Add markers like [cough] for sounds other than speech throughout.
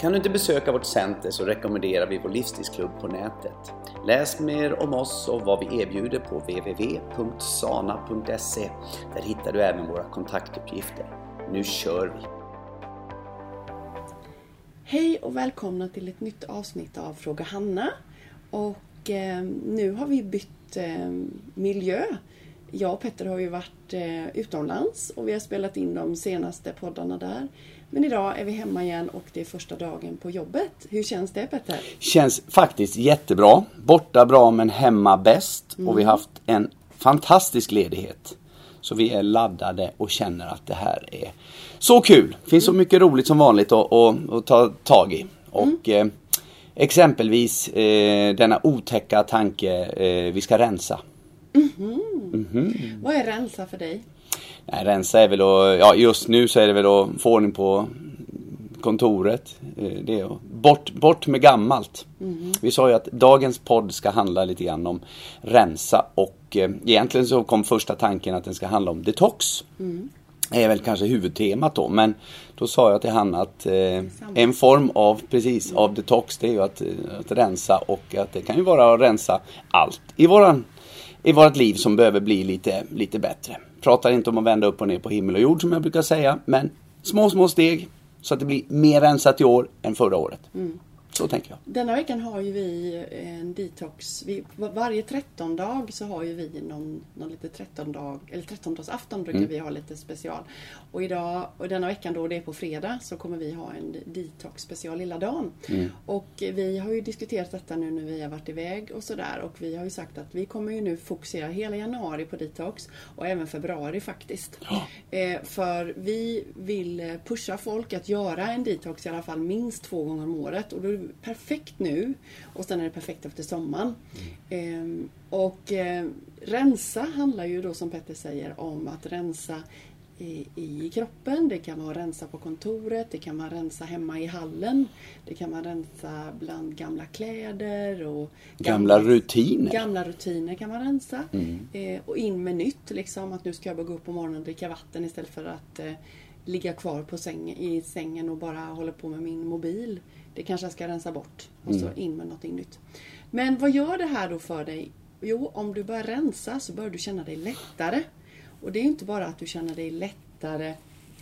Kan du inte besöka vårt center så rekommenderar vi vår livsstilsklubb på nätet. Läs mer om oss och vad vi erbjuder på www.sana.se. Där hittar du även våra kontaktuppgifter. Nu kör vi! Hej och välkomna till ett nytt avsnitt av Fråga Hanna. Och eh, nu har vi bytt eh, miljö. Jag och Petter har ju varit eh, utomlands och vi har spelat in de senaste poddarna där. Men idag är vi hemma igen och det är första dagen på jobbet. Hur känns det Petter? Känns faktiskt jättebra. Borta bra men hemma bäst. Mm. Och vi har haft en fantastisk ledighet. Så vi är laddade och känner att det här är så kul. Det finns mm. så mycket roligt som vanligt att, att, att ta tag i. Och mm. eh, exempelvis eh, denna otäcka tanke, eh, vi ska rensa. Mm -hmm. Vad är rensa för dig? Nej, rensa är väl att, ja just nu så är det väl att få ordning på kontoret. Eh, det är bort, bort med gammalt. Mm. Vi sa ju att dagens podd ska handla lite grann om rensa och eh, egentligen så kom första tanken att den ska handla om detox. Mm. Det är väl kanske huvudtemat då men då sa jag till Hanna att eh, en form av, precis, mm. av detox det är ju att, eh, att rensa och att det kan ju vara att rensa allt i våran i vårt liv som behöver bli lite, lite bättre. Pratar inte om att vända upp och ner på himmel och jord som jag brukar säga, men små, små steg så att det blir mer rensat i år än förra året. Mm. Så tänker jag. Denna veckan har ju vi en detox. Vi, varje trettondag så har ju vi någon, någon lite trettondag, eller trettondagsafton brukar mm. vi ha lite special. Och idag, och denna veckan då det är på fredag, så kommer vi ha en detox special lilla dagen. Mm. Och vi har ju diskuterat detta nu när vi har varit iväg och sådär. Och vi har ju sagt att vi kommer ju nu fokusera hela januari på detox och även februari faktiskt. Ja. Eh, för vi vill pusha folk att göra en detox i alla fall minst två gånger om året. Och då perfekt nu och sen är det perfekt efter sommaren. Mm. Och eh, rensa handlar ju då som Petter säger om att rensa i, i kroppen, det kan vara rensa på kontoret, det kan vara rensa hemma i hallen. Det kan vara rensa bland gamla kläder och gamla, gamla rutiner. Gamla rutiner kan man rensa. Mm. Eh, och in med nytt, liksom att nu ska jag bara gå upp på morgonen och dricka vatten istället för att eh, ligga kvar på säng, i sängen och bara hålla på med min mobil. Det kanske jag ska rensa bort och så mm. in med någonting nytt. Men vad gör det här då för dig? Jo, om du börjar rensa så börjar du känna dig lättare. Och det är inte bara att du känner dig lättare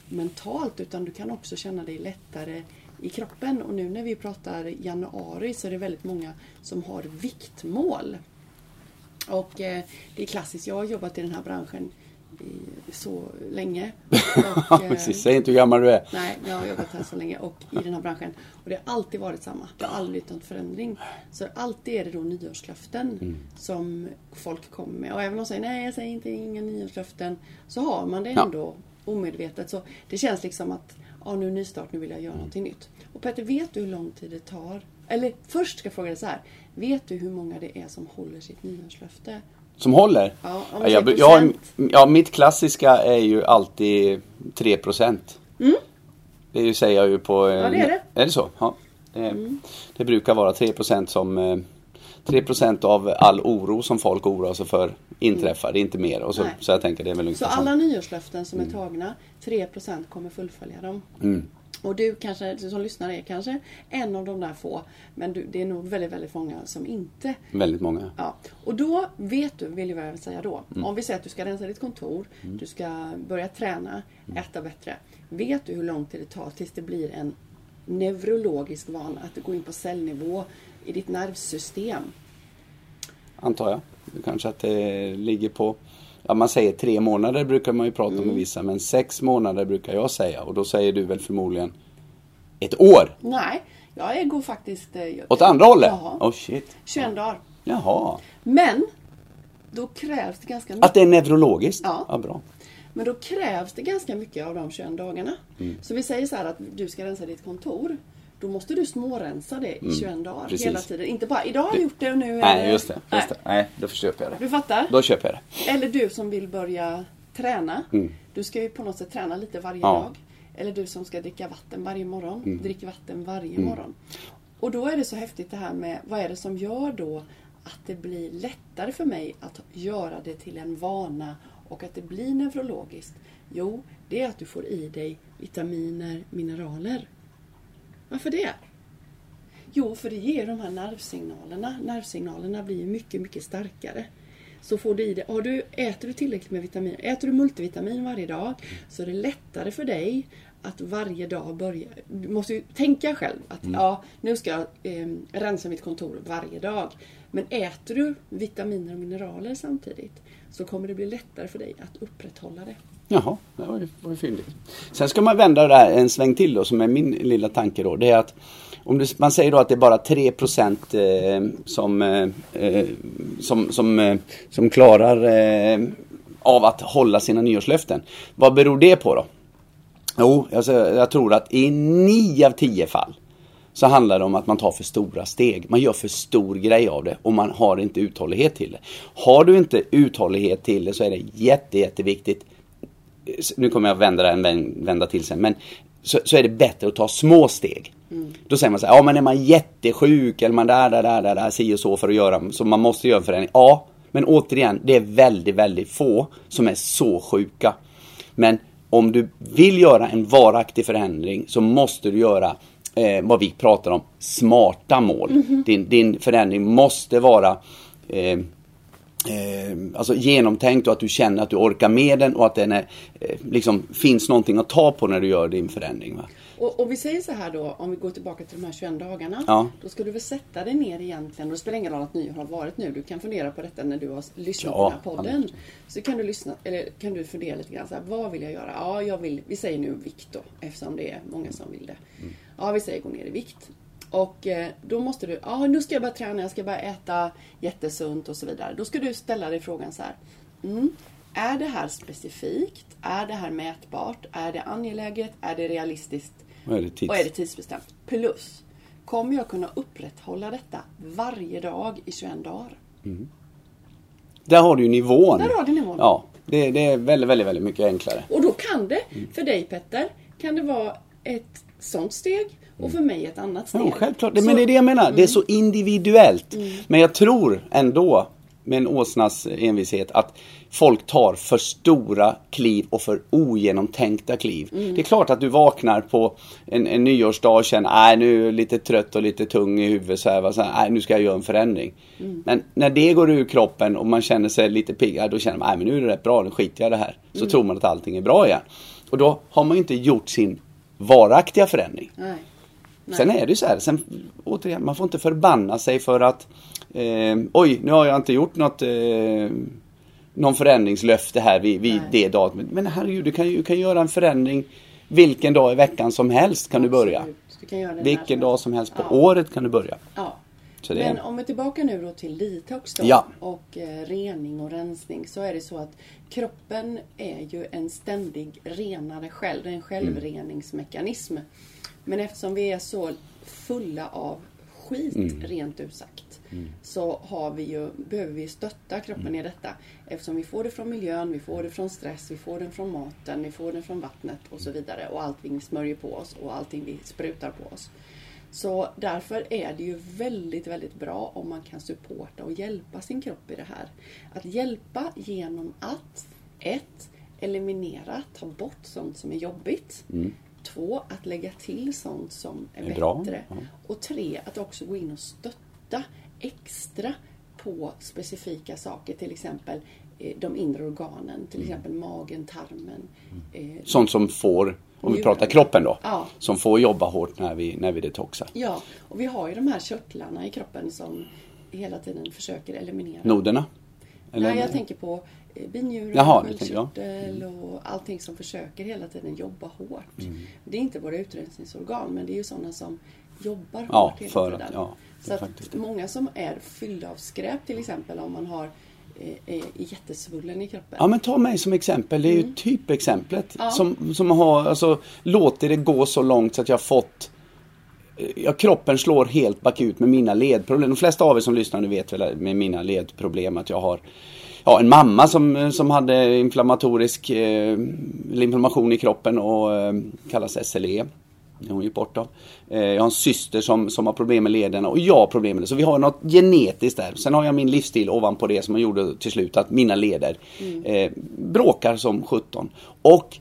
mentalt utan du kan också känna dig lättare i kroppen. Och nu när vi pratar januari så är det väldigt många som har viktmål. Och eh, det är klassiskt, jag har jobbat i den här branschen så länge. [laughs] Och, eh, Säg inte hur gammal du är. Nej, jag har jobbat här så länge och i den här branschen. Och det har alltid varit samma. Det har aldrig blivit någon förändring. Så alltid är det då nyårslöften mm. som folk kommer med. Och även om de säger nej, jag säger inte inga nyårslöften. Så har man det ändå ja. omedvetet. Så det känns liksom att ja, nu är nystart, nu vill jag göra mm. någonting nytt. Och Petter, vet du hur lång tid det tar? Eller först ska jag fråga dig så här. Vet du hur många det är som håller sitt nyårslöfte? Som håller? Ja, om jag, jag, ja, mitt klassiska är ju alltid 3 procent. Mm. Det säger jag ju på... Ja, det är det. Är det så? Ja. Det, mm. det brukar vara 3 procent som... 3 eh, procent av all oro som folk oroar sig för inträffar, mm. inte mer. Och så, så jag tänker det är väl Så alla nyårslöften som är mm. tagna, 3 procent kommer fullfölja dem? Och du kanske, du som lyssnar är kanske en av de där få. Men du, det är nog väldigt, väldigt många som inte. Väldigt många. Ja. Och då vet du, vill jag säga då. Mm. Om vi säger att du ska rensa ditt kontor, mm. du ska börja träna, mm. äta bättre. Vet du hur lång tid det tar tills det blir en neurologisk vana? Att gå in på cellnivå i ditt nervsystem? Antar jag. Kanske att det ligger på ja, man säger tre månader brukar man ju prata mm. med vissa, men sex månader brukar jag säga. Och då säger du väl förmodligen ett år? Nej, jag går faktiskt... Eh, jag, Åt andra hållet? Jaha. Oh shit. 21 dagar. Jaha. Men, då krävs det ganska mycket. Att det är neurologiskt? Ja. ja bra. Men då krävs det ganska mycket av de 21 dagarna. Mm. Så vi säger så här att du ska rensa ditt kontor. Då måste du smårensa det i 21 dagar precis. hela tiden. Inte bara idag har jag gjort det och nu är Nej, det... just det. Nej. Just det. Nej, då köper jag det. Du fattar? Då köper jag det. Eller du som vill börja träna. Mm. Du ska ju på något sätt träna lite varje Ja. dag. Eller du som ska dricka vatten varje morgon. Mm. Drick vatten varje morgon. Och då är det så häftigt det här med vad är det som gör då att det blir lättare för mig att göra det till en vana och att det blir neurologiskt? Jo, det är att du får i dig vitaminer, mineraler. Varför det? Jo, för det ger de här nervsignalerna. Nervsignalerna blir mycket, mycket starkare. Så får du i dig, har du, äter du tillräckligt med vitamin, äter du multivitamin varje dag så är det lättare för dig att varje dag börja, du måste ju tänka själv att ja, nu ska jag eh, rensa mitt kontor varje dag. Men äter du vitaminer och mineraler samtidigt så kommer det bli lättare för dig att upprätthålla det. Jaha, det var ju, var ju fyndigt. Sen ska man vända det där en sväng till då, som är min lilla tanke då. Det är att om du, man säger då att det är bara 3 eh, som, eh, eh, som, som, eh, som klarar eh, av att hålla sina nyårslöften. Vad beror det på då? Jo, alltså, jag tror att i 9 av 10 fall så handlar det om att man tar för stora steg. Man gör för stor grej av det och man har inte uthållighet till det. Har du inte uthållighet till det så är det jätte, jätteviktigt nu kommer jag vända vän- vända till sen, men så, så är det bättre att ta små steg. Då säger man så här, ja men är man jättesjuk eller man där, där, där, där, där, si och så för att göra, så man måste göra en förändring. Ja, men återigen, det är väldigt, väldigt få som är så sjuka. Men om du vill göra en varaktig förändring så måste du göra eh, vad vi pratar om, smarta mål. Din, din förändring måste vara eh, eh, alltså genomtänkt och att du känner att du orkar med den och att den är, eh, liksom, finns någonting att ta på när du gör din förändring. Va? Och, och vi säger så här då, om vi går tillbaka till de här 21 dagarna. Ja. Då ska du väl sätta dig ner egentligen. Och det spelar ingen roll att nyår har varit nu. Du kan fundera på detta när du har lyssnat Ja, på den här podden. Så kan du lyssna, eller kan du fundera lite grann så här, vad vill jag göra? Ja, jag vill, vi säger nu vikt då, eftersom det är många som vill det. Ja, vi säger gå ner i vikt. Och eh, då måste du, ja nu ska jag börja träna, jag ska börja äta jättesunt och så vidare. Då ska du ställa dig frågan så här. Mm, är det här specifikt? Är det här mätbart? Är det angeläget? Är det realistiskt? Vad är det tids? Och är det tidsbestämt? Plus, kommer jag kunna upprätthålla detta varje dag i 21 dagar? Där har du nivån. Där har du nivån. Ja, det, det är väldigt, väldigt, väldigt mycket enklare. Och då kan det, Mm. för dig Petter, kan det vara ett sånt steg och för mig ett annat steg. Mm. Ja, självklart. Så- men det är det jag menar. Det är så individuellt. Men jag tror ändå, med en åsnas envishet, att folk tar för stora kliv och för ogenomtänkta kliv. Det är klart att du vaknar på en, en nyårsdag och känner, nej nu är lite trött och lite tung i huvudet så här, så här nu ska jag göra en förändring. Men när det går ur kroppen och man känner sig lite pigg, ja, då känner man, nej men nu är det rätt bra, nu skiter jag i det här. Så tror man att allting är bra igen. Och då har man inte gjort sin varaktiga förändring. Nej. Nej. Sen är det ju så här, sen, återigen, man får inte förbanna sig för att eh, oj, nu har jag inte gjort något eh, någon förändringslöfte här vid, vid Nej. det datumet. Men herregud, du kan ju du kan göra en förändring vilken dag i veckan som helst kan du börja. Absolut. Du kan Vilken dag som helst på Ja. året kan du börja. Ja. Det Men om vi är tillbaka nu då till detox då Ja. och eh, rening och rensning så är det så att kroppen är ju en ständig renare själv, en självreningsmekanism. Men eftersom vi är så fulla av skit rent ut sagt så har vi ju, behöver vi stötta kroppen i detta. Eftersom vi får det från miljön, vi får det från stress, vi får det från maten, vi får det från vattnet och så vidare. Och allting vi smörjer på oss och allting vi sprutar på oss. Så därför är det ju väldigt, väldigt bra om man kan supporta och hjälpa sin kropp i det här. Att hjälpa genom att ett, Eliminera, ta bort sånt som är jobbigt. Två, att lägga till sånt som är, Mm. Är bättre. ja. Och tre, att också gå in och stötta extra på specifika saker. Till exempel eh, de inre organen. Till Mm. exempel magen, tarmen. Eh, sånt som får, om vi pratar kroppen då, Ja. som får jobba hårt när vi, när vi detoxar. Ja, och vi har ju de här körtlarna i kroppen som hela tiden försöker eliminera. Noderna? Eller? Nej, jag tänker på binjurar, Jaha, sköldkörtel och allting som försöker hela tiden jobba hårt. Mm. Det är inte våra utrensningsorgan, men det är ju sådana som jobbar Ja, hårt hela för tiden. att- ja, Så att många som är fyllda av skräp till exempel, om man har eh, är jättesvullen i kroppen. Ja men ta mig som exempel, det är ju typexemplet Mm. Ja. som, som har alltså, låtit det gå så långt så att jag fått ja, kroppen slår helt bakut med mina ledproblem. De flesta av er som lyssnar nu vet väl med mina ledproblem att jag har ja, en mamma som, som hade inflammatorisk eh, inflammation i kroppen och eh, kallas SLE. Hon gick bort då. Eh, jag har en syster som, som har problem med lederna och jag har problem med det. Så vi har något genetiskt där. Sen har jag min livsstil ovanpå det som gjorde till slut att mina leder mm. eh, bråkar som 17. Och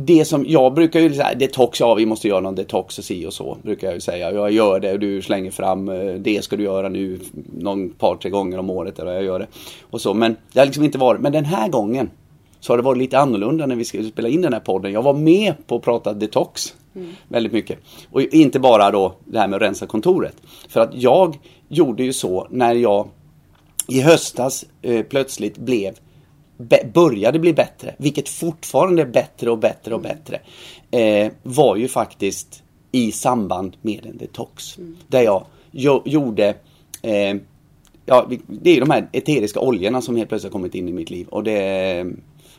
det som jag brukar ju säga, detox, ja vi måste göra någon detox och si och så. Brukar jag ju säga. Jag gör det och du slänger fram, eh, det ska du göra nu någon par, tre gånger om året. Eller jag gör det. Och så. Men det har liksom inte varit, men den här gången så har det varit lite annorlunda när vi skulle spela in den här podden. Jag var med på att prata detox. Mm. Väldigt mycket. Och inte bara då det här med att rensa kontoret. För att jag gjorde ju så när jag i höstas eh, plötsligt blev började bli bättre, vilket fortfarande är bättre och bättre och bättre, eh, var ju faktiskt i samband med en detox. Mm. Där jag gjorde eh, Ja, det är de här eteriska oljorna som helt plötsligt kommit in i mitt liv. Och det,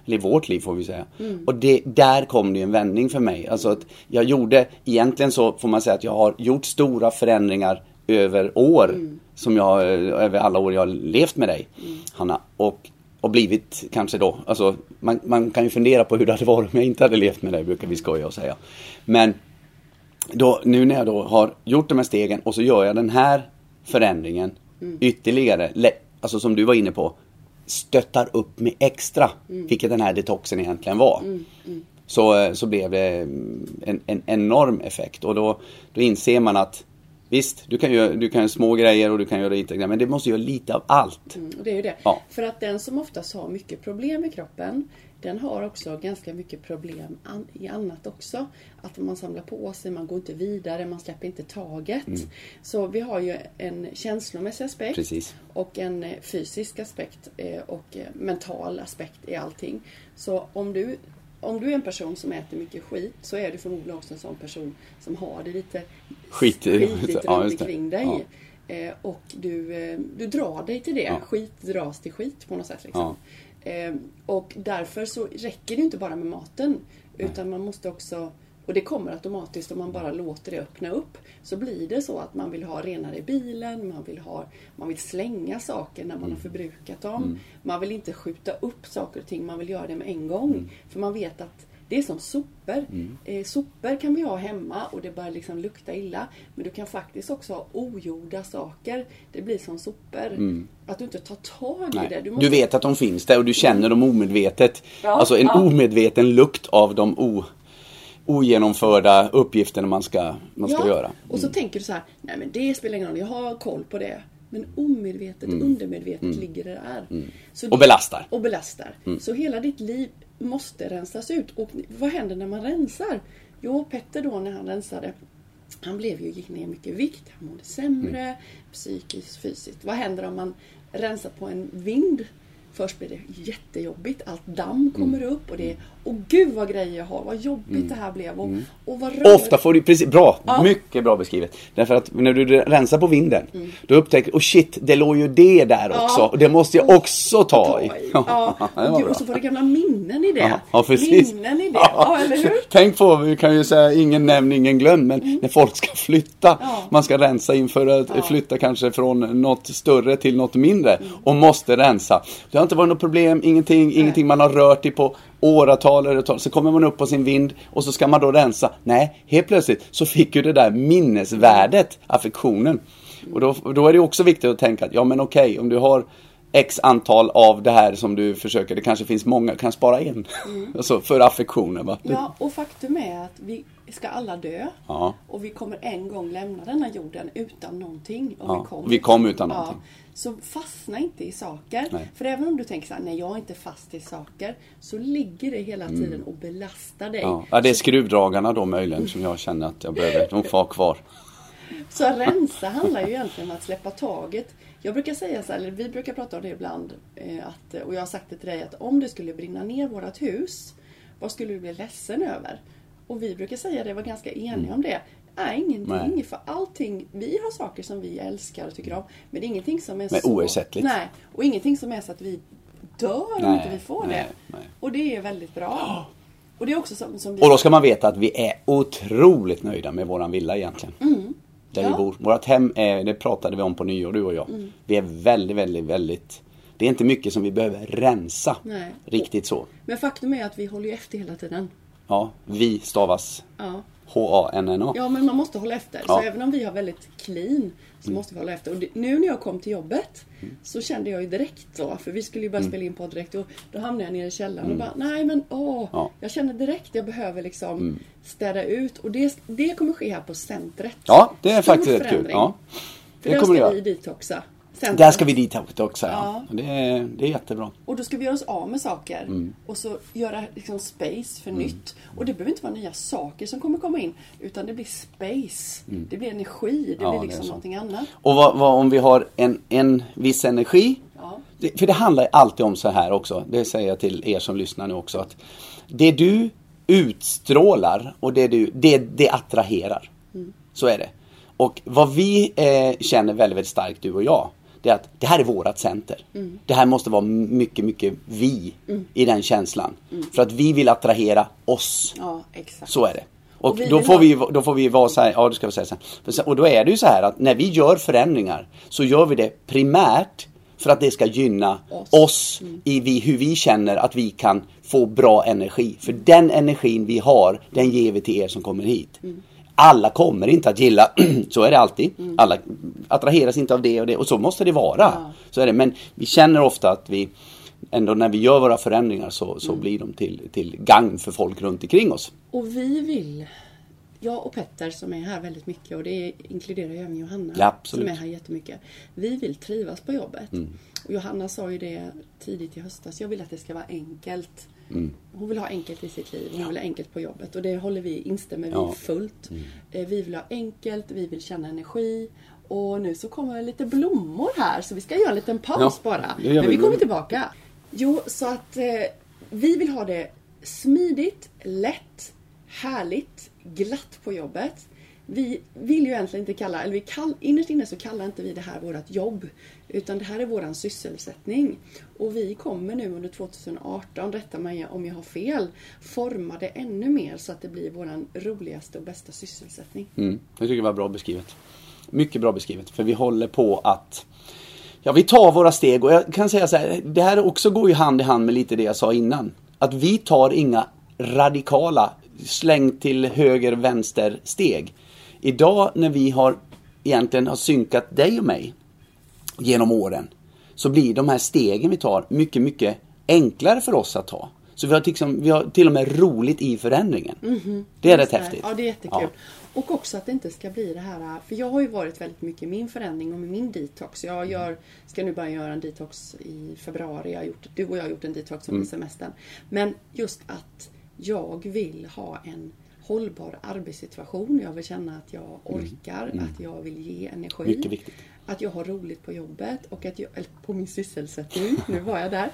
eller vårt liv får vi säga. Mm. Och det, där kom det en vändning för mig. Alltså att jag gjorde, egentligen så får man säga att jag har gjort stora förändringar över år. Mm. Som jag, över alla år jag har levt med dig, mm. Hanna. Och och blivit kanske då, alltså man, man, kan ju fundera på hur det hade varit om jag inte hade levt med dig, brukar vi skoja och säga. Men då, nu när jag då har gjort de här stegen och så gör jag den här förändringen mm. ytterligare, alltså som du var inne på, stöttar upp mig extra, mm. vilket den här detoxen egentligen var. Mm. mm. Så, så blev det en, en enorm effekt och då, då inser man att Visst, du kan, göra, du kan göra små grejer och du kan göra lite grejer, men det måste göra lite av allt. Mm, det är ju det. Ja. För att den som oftast har mycket problem i kroppen, den har också ganska mycket problem an, i annat också. Att man samlar på sig, man går inte vidare, man släpper inte taget. Mm. Så vi har ju en känslomässig aspekt Precis. och en eh, fysisk aspekt eh, och eh, mental aspekt i allting. Så om du om du är en person som äter mycket skit så är du förmodligen också en sån person som har det lite skit, skitigt [laughs] ja, runt omkring dig. Ja. Eh, och du, eh, du drar dig till det. Ja. Skit dras till skit på något sätt. Liksom. Eh, och därför så räcker det inte bara med maten. Utan man måste också och det kommer automatiskt om man bara låter det öppna upp. Så blir det så att man vill ha renare bilen, man vill, ha, man vill slänga saker när man mm. har förbrukat dem. Mm. Man vill inte skjuta upp saker och ting, man vill göra det med en gång. Mm. För man vet att det är som sopor. Mm. Eh, sopor kan vi ha hemma och det börjar liksom lukta illa. Men du kan faktiskt också ha ogjorda saker. Det blir som sopor. Mm. Att du inte tar tag Nej. i det. Du, måste... du, vet att de finns där och du känner dem omedvetet. Ja, alltså en ja. omedveten lukt av de o ogenomförda uppgifterna man ska, man ska ja, göra. Mm. Och så mm. tänker du så här, nej men det spelar ingen roll, jag har koll på det. Men omedvetet, mm. undermedvetet mm. ligger det där. Mm. och belastar. Och belastar. Mm. Så hela ditt liv måste rensas ut. Och vad händer när man rensar? Jo, Petter då när han rensade, han blev ju, gick ner mycket vikt, han mådde sämre, mm. psykiskt, fysiskt. Vad händer om man rensar på en vind Först blir det jättejobbigt. Allt damm kommer mm. upp och det är Åh gud vad grejer jag har, vad jobbigt mm. det här blev och, mm. och vad rör... Ofta får du, precis, bra, ja. mycket bra beskrivet. Därför att när du rensar på vinden, mm. då upptäcker du, oh shit, det låg ju det där ja. också. Och det måste jag också ta, ta i. [laughs] Ja. och, och så får du gamla minnen i det. Ja, precis. Minnen i det, ja. [laughs] eller hur? Tänk på, vi kan ju säga ingen nämn, ingen glöm, men mm. när folk ska flytta, man ska rensa inför att flytta kanske från något större till något mindre mm. och måste rensa. Det har inte varit något problem, ingenting, Nej. ingenting man har rört i på åratal, åratal, så kommer man upp på sin vind och så ska man då rensa. Nej, helt plötsligt så fick ju det där minnesvärdet, affektionen. Och då, då är det också viktigt att tänka att, ja men okej, okay, om du har X antal av det här som du försöker, det kanske finns många, kan spara en. Mm. [laughs] alltså för affektionen. Va? Ja, och faktum är att vi ska alla dö. Ja. Och vi kommer en gång lämna denna jorden utan någonting. Och ja, vi, kom, vi kom utan någonting. Ja. Så fastna inte i saker. Nej. För även om du tänker så här, nej jag är inte fast i saker. Så ligger det hela mm. tiden och belastar dig. Ja, ja det är skruvdragarna då möjligen som jag känner att jag behöver de få kvar. Så rensa handlar ju egentligen om att släppa taget. Jag brukar säga så här, eller vi brukar prata om det ibland. Eh, att, och jag har sagt det till dig att om det skulle brinna ner vårt hus. Vad skulle du bli ledsen över? Och vi brukar säga det, var ganska eniga om det. Nej, ingenting. Nej. För allting, vi har saker som vi älskar och tycker om. Men det är ingenting som är men så... oersättligt. Nej, och ingenting som är så att vi dör om inte vi får nej, det. Nej. Och det är väldigt bra. Och det är också som, som vi... Och då ska man veta att vi är otroligt nöjda med våran villa egentligen. Mm. där Ja. vi bor. Vårt hem är, det pratade vi om på nyår du och jag. Mm. Vi är väldigt, väldigt, väldigt det är inte mycket som vi behöver rensa. Nej. Riktigt så. Men faktum är att vi håller ju efter hela tiden. Ja, vi stavas Ja. H-A-N-N-A. Ja, men man måste hålla efter. Ja. Så även om vi har väldigt clean så måste vi hålla efter. Och det, nu när jag kom till jobbet så kände jag ju direkt då, för vi skulle ju börja spela in på direkt och då hamnade jag nere i källaren och bara, nej men åh, Ja. jag känner direkt jag behöver liksom städa ut och det, det kommer ske här på centret. Ja, det är Stor faktiskt rätt kul. Ja. För det kommer det ska vi detoxa. Centret. Där ska vi dit också. Ja. Ja. Det, är, det är jättebra. Och då ska vi göra oss av med saker Mm. och så göra liksom space för nytt. Och det behöver inte vara nya saker som kommer komma in utan det blir space. Det blir energi, det Mm. Ja, blir det liksom så. någonting annat. Och vad, vad, om vi har en, en viss energi. Ja. Det, för det handlar alltid om så här också. Det säger jag till er som lyssnar nu också. Att det du utstrålar och det du, det, det attraherar. Så är det. Och vad vi eh, känner väldigt, väldigt starkt du och jag. Det är att det här är vårat center. Det här måste vara mycket, mycket vi i den känslan. För att vi vill attrahera oss. Ja, exakt. Så är det. Och, Och då, får ha- vi, då får vi vara så här, ja det ska vi säga sen. Och då är det ju så här att när vi gör förändringar så gör vi det primärt för att det ska gynna oss, Oss. i vi, hur vi känner att vi kan få bra energi. För den energin vi har, den ger vi till er som kommer hit. Alla kommer inte att gilla, [clears throat] så är det alltid. Alla attraheras inte av det och det och så måste det vara. Ja. Så är det. Men vi känner ofta att vi ändå när vi gör våra förändringar så, så blir de till, till gagn för folk runt omkring oss. Och vi vill, jag och Petter som är här väldigt mycket och det inkluderar ju även Johanna Ja, som är här jättemycket. Vi vill trivas på jobbet. Mm. Och Johanna sa ju det tidigt i höstas, jag vill att det ska vara enkelt. Mm. Hon vill ha enkelt i sitt liv, hon vill ha enkelt på jobbet och det håller vi, instämmer vi Ja. Mm. fullt. Eh, Vi vill ha enkelt, vi vill känna energi. Och nu så kommer lite blommor här så vi ska göra en liten paus Ja, bara. Men vi. vi kommer tillbaka. Jo, så att eh, vi vill ha det smidigt, lätt, härligt, glatt på jobbet. Vi vill ju egentligen inte kalla, eller vi kall, innerst inne så kallar inte vi det här vårt jobb. Utan det här är våran sysselsättning. Och vi kommer nu under 2018, rätta mig om jag har fel, forma det ännu mer så att det blir våran roligaste och bästa sysselsättning. Mm, jag tycker det var bra beskrivet. Mycket bra beskrivet. För vi håller på att Ja, vi tar våra steg och jag kan säga så här. Det här också går ju hand i hand med lite det jag sa innan. Att vi tar inga radikala släng till höger vänster steg. Idag när vi har egentligen har synkat dig och mig genom åren så blir de här stegen vi tar mycket, mycket enklare för oss att ta. Så vi har, liksom, vi har till och med roligt i förändringen. Det är rätt Just det. häftigt. Ja, det är jättekul. Och också att det inte ska bli det här, för jag har ju varit väldigt mycket i min förändring och med min detox. Jag gör, ska nu börja göra en detox i februari. Jag har gjort, du och jag har gjort en detox under semestern. Men just att jag vill ha en hållbar arbetssituation. Jag vill känna att jag orkar, att jag vill ge energi. Att jag har roligt på jobbet och att jag, eller på min sysselsättning, [laughs] nu var jag där.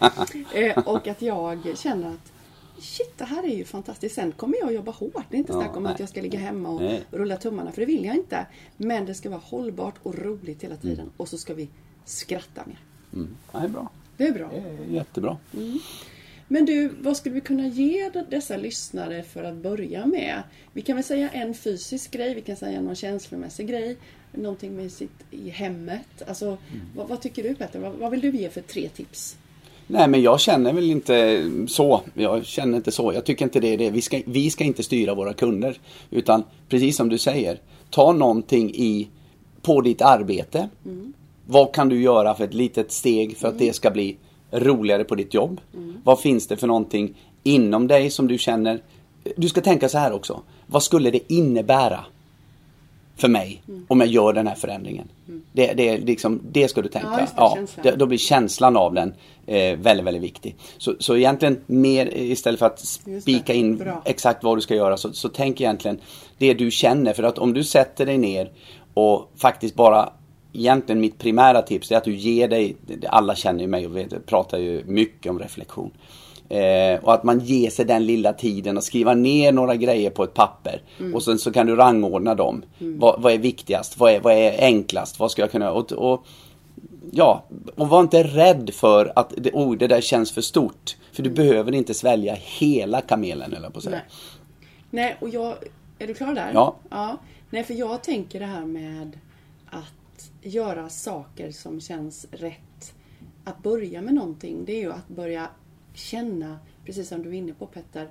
[laughs] eh, och att jag känner att Shit, det här är ju fantastiskt. Sen kommer jag jobba hårt. Det är inte Ja, snack om nej. att jag ska ligga hemma och Nej. rulla tummarna, för det vill jag inte. Men det ska vara hållbart och roligt hela tiden. Och så ska vi skratta mer. Mm. Det är bra. Det är bra. Det är jättebra. Men du, vad skulle vi kunna ge dessa lyssnare för att börja med? Vi kan väl säga en fysisk grej, vi kan säga någon känslomässig grej. Någonting med sitt i hemmet. Alltså, vad, vad tycker du Petter? Vad, vad vill du ge för tre tips? Nej men jag känner väl inte så. Jag känner inte så. Jag tycker inte det är det. Vi ska, vi ska inte styra våra kunder. Utan precis som du säger. Ta någonting i, på ditt arbete. Vad kan du göra för ett litet steg för att det ska bli roligare på ditt jobb? Vad finns det för någonting inom dig som du känner? Du ska tänka så här också. Vad skulle det innebära för mig om jag gör den här förändringen? Det, det, är liksom, det ska du tänka. Ja, det, känslan. det, då blir känslan av den eh, väldigt, väldigt viktig. Så, så egentligen mer istället för att det. spika in Bra. exakt vad du ska göra så, så tänk egentligen det du känner. För att om du sätter dig ner och faktiskt bara Egentligen mitt primära tips är att du ger dig, alla känner ju mig och vet, pratar ju mycket om reflektion. Eh, och att man ger sig den lilla tiden att skriva ner några grejer på ett papper. Och sen så kan du rangordna dem. Vad, vad är viktigast? Vad är, vad är enklast? Vad ska jag kunna... Och, och, ja, och var inte rädd för att det, oh, det där känns för stort. För du behöver inte svälja hela kamelen eller på att säga. Nej. Nej, och jag... Är du klar där? Ja. ja. Nej, för jag tänker det här med att göra saker som känns rätt. Att börja med någonting, det är ju att börja känna, precis som du är inne på Petter,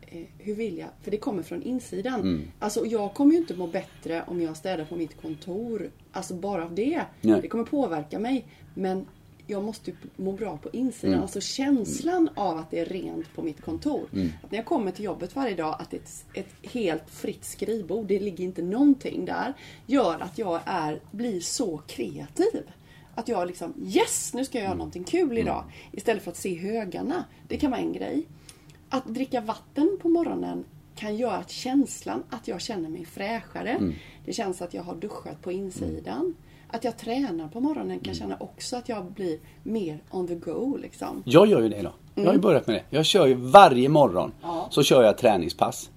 eh, hur vill jag? För det kommer från insidan. Mm. Alltså jag kommer ju inte må bättre om jag städar på mitt kontor. Alltså bara av det. Nej. Det kommer påverka mig. Men jag måste må bra på insidan. Mm. Alltså känslan av att det är rent på mitt kontor. Att när jag kommer till jobbet varje dag att det är ett, ett helt fritt skrivbord, det ligger inte någonting där. Gör att jag är, blir så kreativ. Att jag liksom yes, nu ska jag göra någonting kul idag. Istället för att se högarna. Det kan vara en grej. Att dricka vatten på morgonen kan göra att känslan att jag känner mig fräschare. Det känns att jag har duschat på insidan. Att jag tränar på morgonen kan känna också att jag blir mer on the go liksom. Jag gör ju det idag. Jag har ju börjat med det. Jag kör ju varje morgon. Mm. Ja. Så kör jag träningspass.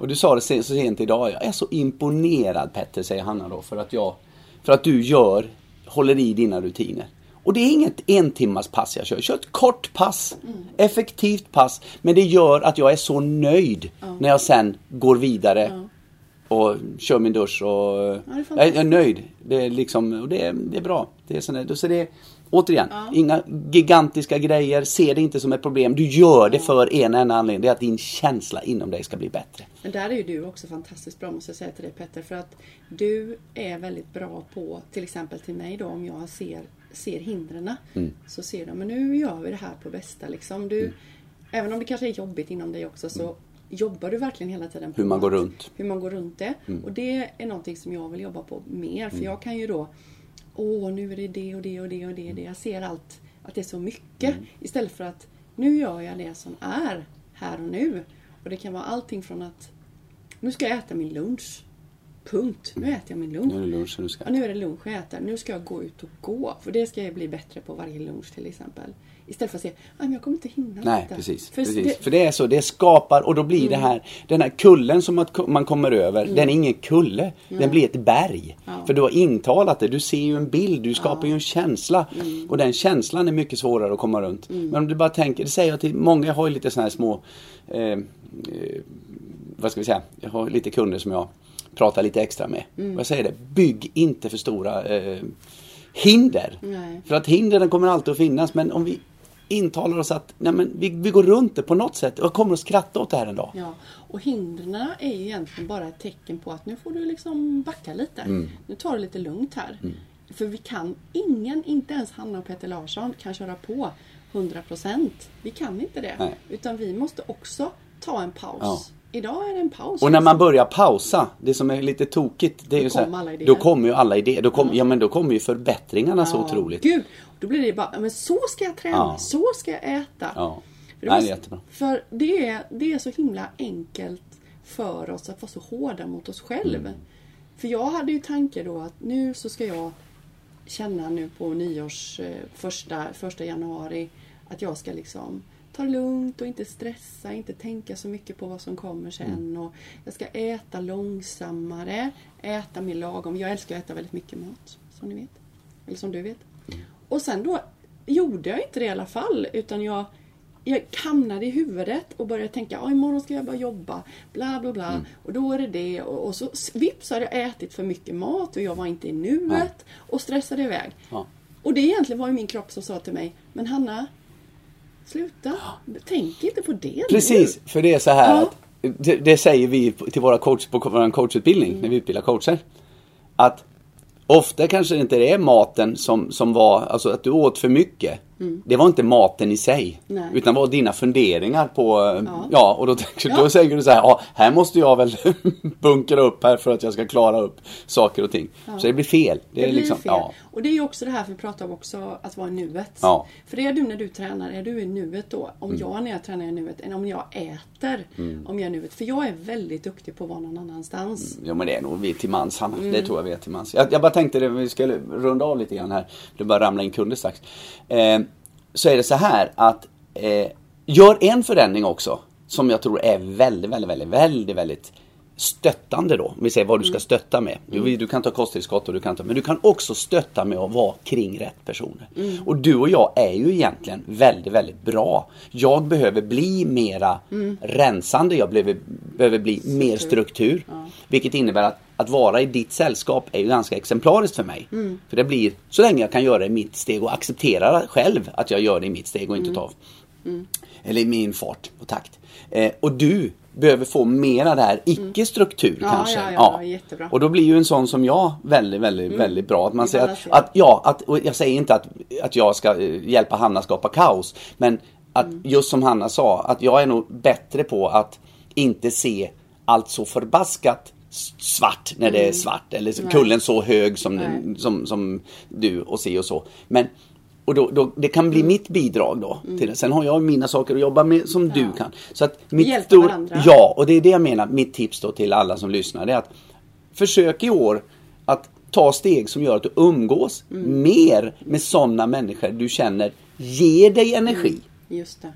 Och du sa det så sent idag. Jag är så imponerad Petter, säger Hanna då. För att, jag, för att du gör, håller i dina rutiner. Och det är inget en timmars pass jag kör. Jag kör ett kort pass. Mm. Effektivt pass. Men det gör att jag är så nöjd när jag sen går vidare. Och kör min dusch och det är jag, är, jag är fantastiskt. nöjd. Det är liksom, och det är, det är bra. Det är sån, så det är, återigen, inga gigantiska grejer. Se det inte som ett problem. Du gör det för en enda anledning. Det är att din känsla inom dig ska bli bättre. Men där är ju du också fantastiskt bra måste jag säga till dig Petter. För att du är väldigt bra på, till exempel till mig då, om jag ser, ser hindren. Mm. Så ser du, men nu gör vi det här på bästa liksom. Du, Mm. Även om det kanske är jobbigt inom dig också så jobbar du verkligen hela tiden på Hur man går runt. Mm. Hur man går runt det. Och det är någonting som jag vill jobba på mer. För jag kan ju då Åh, nu är det det och det och det och det. och det. Jag ser allt, att det är så mycket. Mm. Istället för att nu gör jag det som är här och nu. Och det kan vara allting från att nu ska jag äta min lunch. Punkt. Nu äter jag min lunch. Nu är det lunch du ska Ja, nu är det lunch jag äter. Nu ska jag gå ut och gå. För det ska jag bli bättre på varje lunch till exempel. Istället för att säga, "Nej, men jag kommer inte hinna Nej, detta." precis. För precis. det- Mm. För det är så, det skapar och då blir det här, den här kullen som man kommer över, den är ingen kulle. Den blir ett berg. Ja. För du har intalat det, du ser ju en bild, du skapar ju en känsla. Mm. Och den känslan är mycket svårare att komma runt. Men om du bara tänker, det säger jag till många, jag har ju lite sådana här små, eh, eh, vad ska vi säga, jag har lite kunder som jag pratar lite extra med. Mm. Och jag säger det, bygg inte för stora eh, hinder. Nej. För att hindren kommer alltid att finnas men om vi intalar oss att nej men, vi, vi går runt det på något sätt och kommer att skratta åt det här en dag. Ja, och hindren är ju egentligen bara ett tecken på att nu får du liksom backa lite. Mm. Nu tar det lite lugnt här. För vi kan, ingen, inte ens Hanna och Peter Larsson kan köra på 100%. Vi kan inte det. Nej. Utan vi måste också ta en paus. Ja. Idag är det en paus. Och när man börjar pausa, det som är lite tokigt, det är Då ju så här, då kommer ju alla idéer. Då kom, ja. men då kommer ju förbättringarna så otroligt. Gud, då blir det bara, ja, men så ska jag träna, Ja. så ska jag äta. Ja. För Nej, det är jättebra. För det är, det är så himla enkelt för oss att vara så hårda mot oss själv. Mm. För jag hade ju tanke då att nu så ska jag känna nu på nyårs eh, första, första januari att jag ska liksom ta lugnt och inte stressa, inte tänka så mycket på vad som kommer sen. Mm. Och jag ska äta långsammare, äta mer lagom. Jag älskar att äta väldigt mycket mat, som ni vet. Eller som du vet. Mm. Och sen då gjorde jag inte det i alla fall. Utan jag, jag hamnade i huvudet och började tänka ja, imorgon ska jag börja jobba. Bla bla bla. Mm. Och då är det det. Och, och så vips hade jag ätit för mycket mat och jag var inte i nuet. Nej. Och stressade iväg. Ja. Och det egentligen var ju min kropp som sa till mig Men Hanna Sluta. Tänk inte på det nu." Precis, för det är så här Ja. att det, det säger vi till våra coach på vår coachutbildning Mm. när vi utbildar coacher. Att ofta kanske det inte är maten som, som var, alltså att du åt för mycket. Det var inte maten i sig. Mm. Nej. Utan var dina funderingar på, ja, Ja. och då, [laughs] tänker, Ja. då säger du så här, ja, här måste jag väl [laughs] bunkra upp här för att jag ska klara upp saker och ting. Så det blir fel. Det, Det är blir liksom, fel. ja. Och det är ju också det här vi pratar om också, att vara i nuet. Ja. För det är du när du tränar, är du i nuet då? Om Mm. jag när jag tränar är i nuet, än om jag äter om jag är i nuet. För jag är väldigt duktig på att vara någon annanstans. Ja men det är nog vi till mans Hanna. Mm. Det tror jag vi är till mans. Jag, jag bara tänkte det, vi skulle runda av lite grann här. Det börjar ramla in kunder strax. Eh, så är det så här att eh, gör en förändring också. Som jag tror är väldigt, väldigt, väldigt, väldigt, väldigt stöttande då. Om vi säger vad du ska stötta med. Du, du kan ta kosttillskott och du kan ta, men du kan också stötta med att vara kring rätt personer. Och du och jag är ju egentligen väldigt, väldigt bra. Jag behöver bli mera rensande, jag behöver, behöver bli mer struktur. Vilket innebär att att vara i ditt sällskap är ju ganska exemplariskt för mig. För det blir, så länge jag kan göra det i mitt steg och acceptera själv att jag gör det i mitt steg och inte ta av. Eller i min fart och takt. Eh, och du behöver få mera det här icke-struktur Ja, kanske. ja, ja, jättebra. Och då blir ju en sån som jag väldigt, väldigt, väldigt bra. Att man säger att, att, ja, att, och jag säger inte att, att jag ska eh, hjälpa Hanna skapa kaos. Men att just som Hanna sa, att jag är nog bättre på att inte se allt så förbaskat svart när det är svart eller så- kullen så hög som, den, som, som du och se och så. Men och då, då, det kan bli mitt bidrag då. Till det. Sen har jag mina saker att jobba med som du Ja. kan. Så att mitt stor- varandra. Ja, och det är det jag menar. Mitt tips då till alla som lyssnar. Är att försök i år att ta steg som gör att du umgås Mm. mer med sådana människor du känner ger dig energi. Just det.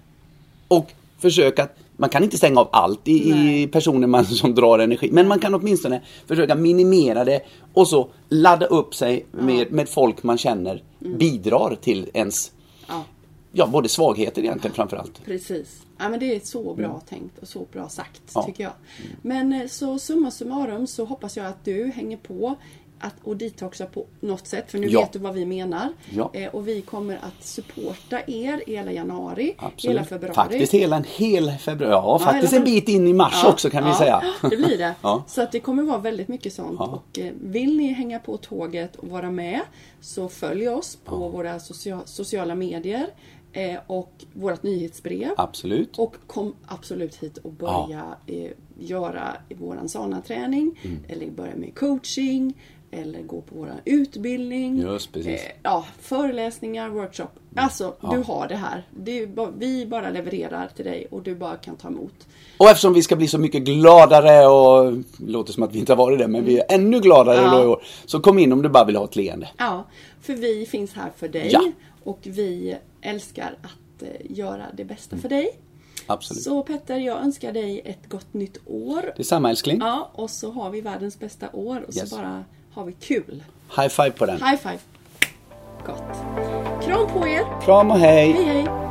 Och försök att, man kan inte stänga av allt i, i personer man, som drar energi. Men man kan åtminstone försöka minimera det och så ladda upp sig med, med folk man känner bidrar till ens, Ja, ja både svagheter egentligen framförallt. precis. Ja, men det är så bra tänkt och så bra sagt Ja. tycker jag. Men eh, så summa summarum så hoppas jag att du hänger på att, och detoxa på något sätt. För nu Ja. vet du vad vi menar. Ja. Eh, och vi kommer att supporta er hela januari, Absolut. hela februari. Faktiskt hela en hel februari. Ja, Ja, faktiskt en bit in i mars Ja, också kan vi ja, säga. Det blir det. [laughs] Ja. Så att det kommer vara väldigt mycket sånt. Ja. Och eh, vill ni hänga på tåget och vara med så följ oss på våra socia sociala medier eh, och vårt nyhetsbrev. Absolut. Och kom absolut hit och börja eh, göra våran sana-träning. Mm. Eller börja med coaching. Eller gå på våran utbildning. Just precis. Eh, ja, föreläsningar, workshop. Alltså, du har det här. Bara, vi bara levererar till dig och du bara kan ta emot. Och eftersom vi ska bli så mycket gladare och låter som att vi inte har varit det men vi är ännu gladare Ja. i år. Så kom in om du bara vill ha ett leende. Ja, för vi finns här för dig. Ja. Och vi älskar att eh, göra det bästa för dig. Absolut. Så Petter, jag önskar dig ett gott nytt år. Detsamma älskling. Ja, och så har vi världens bästa år och Yes. så bara har vi kul. High five på den. High five! Gott! Kram på er! Kram och hej! Hej hej!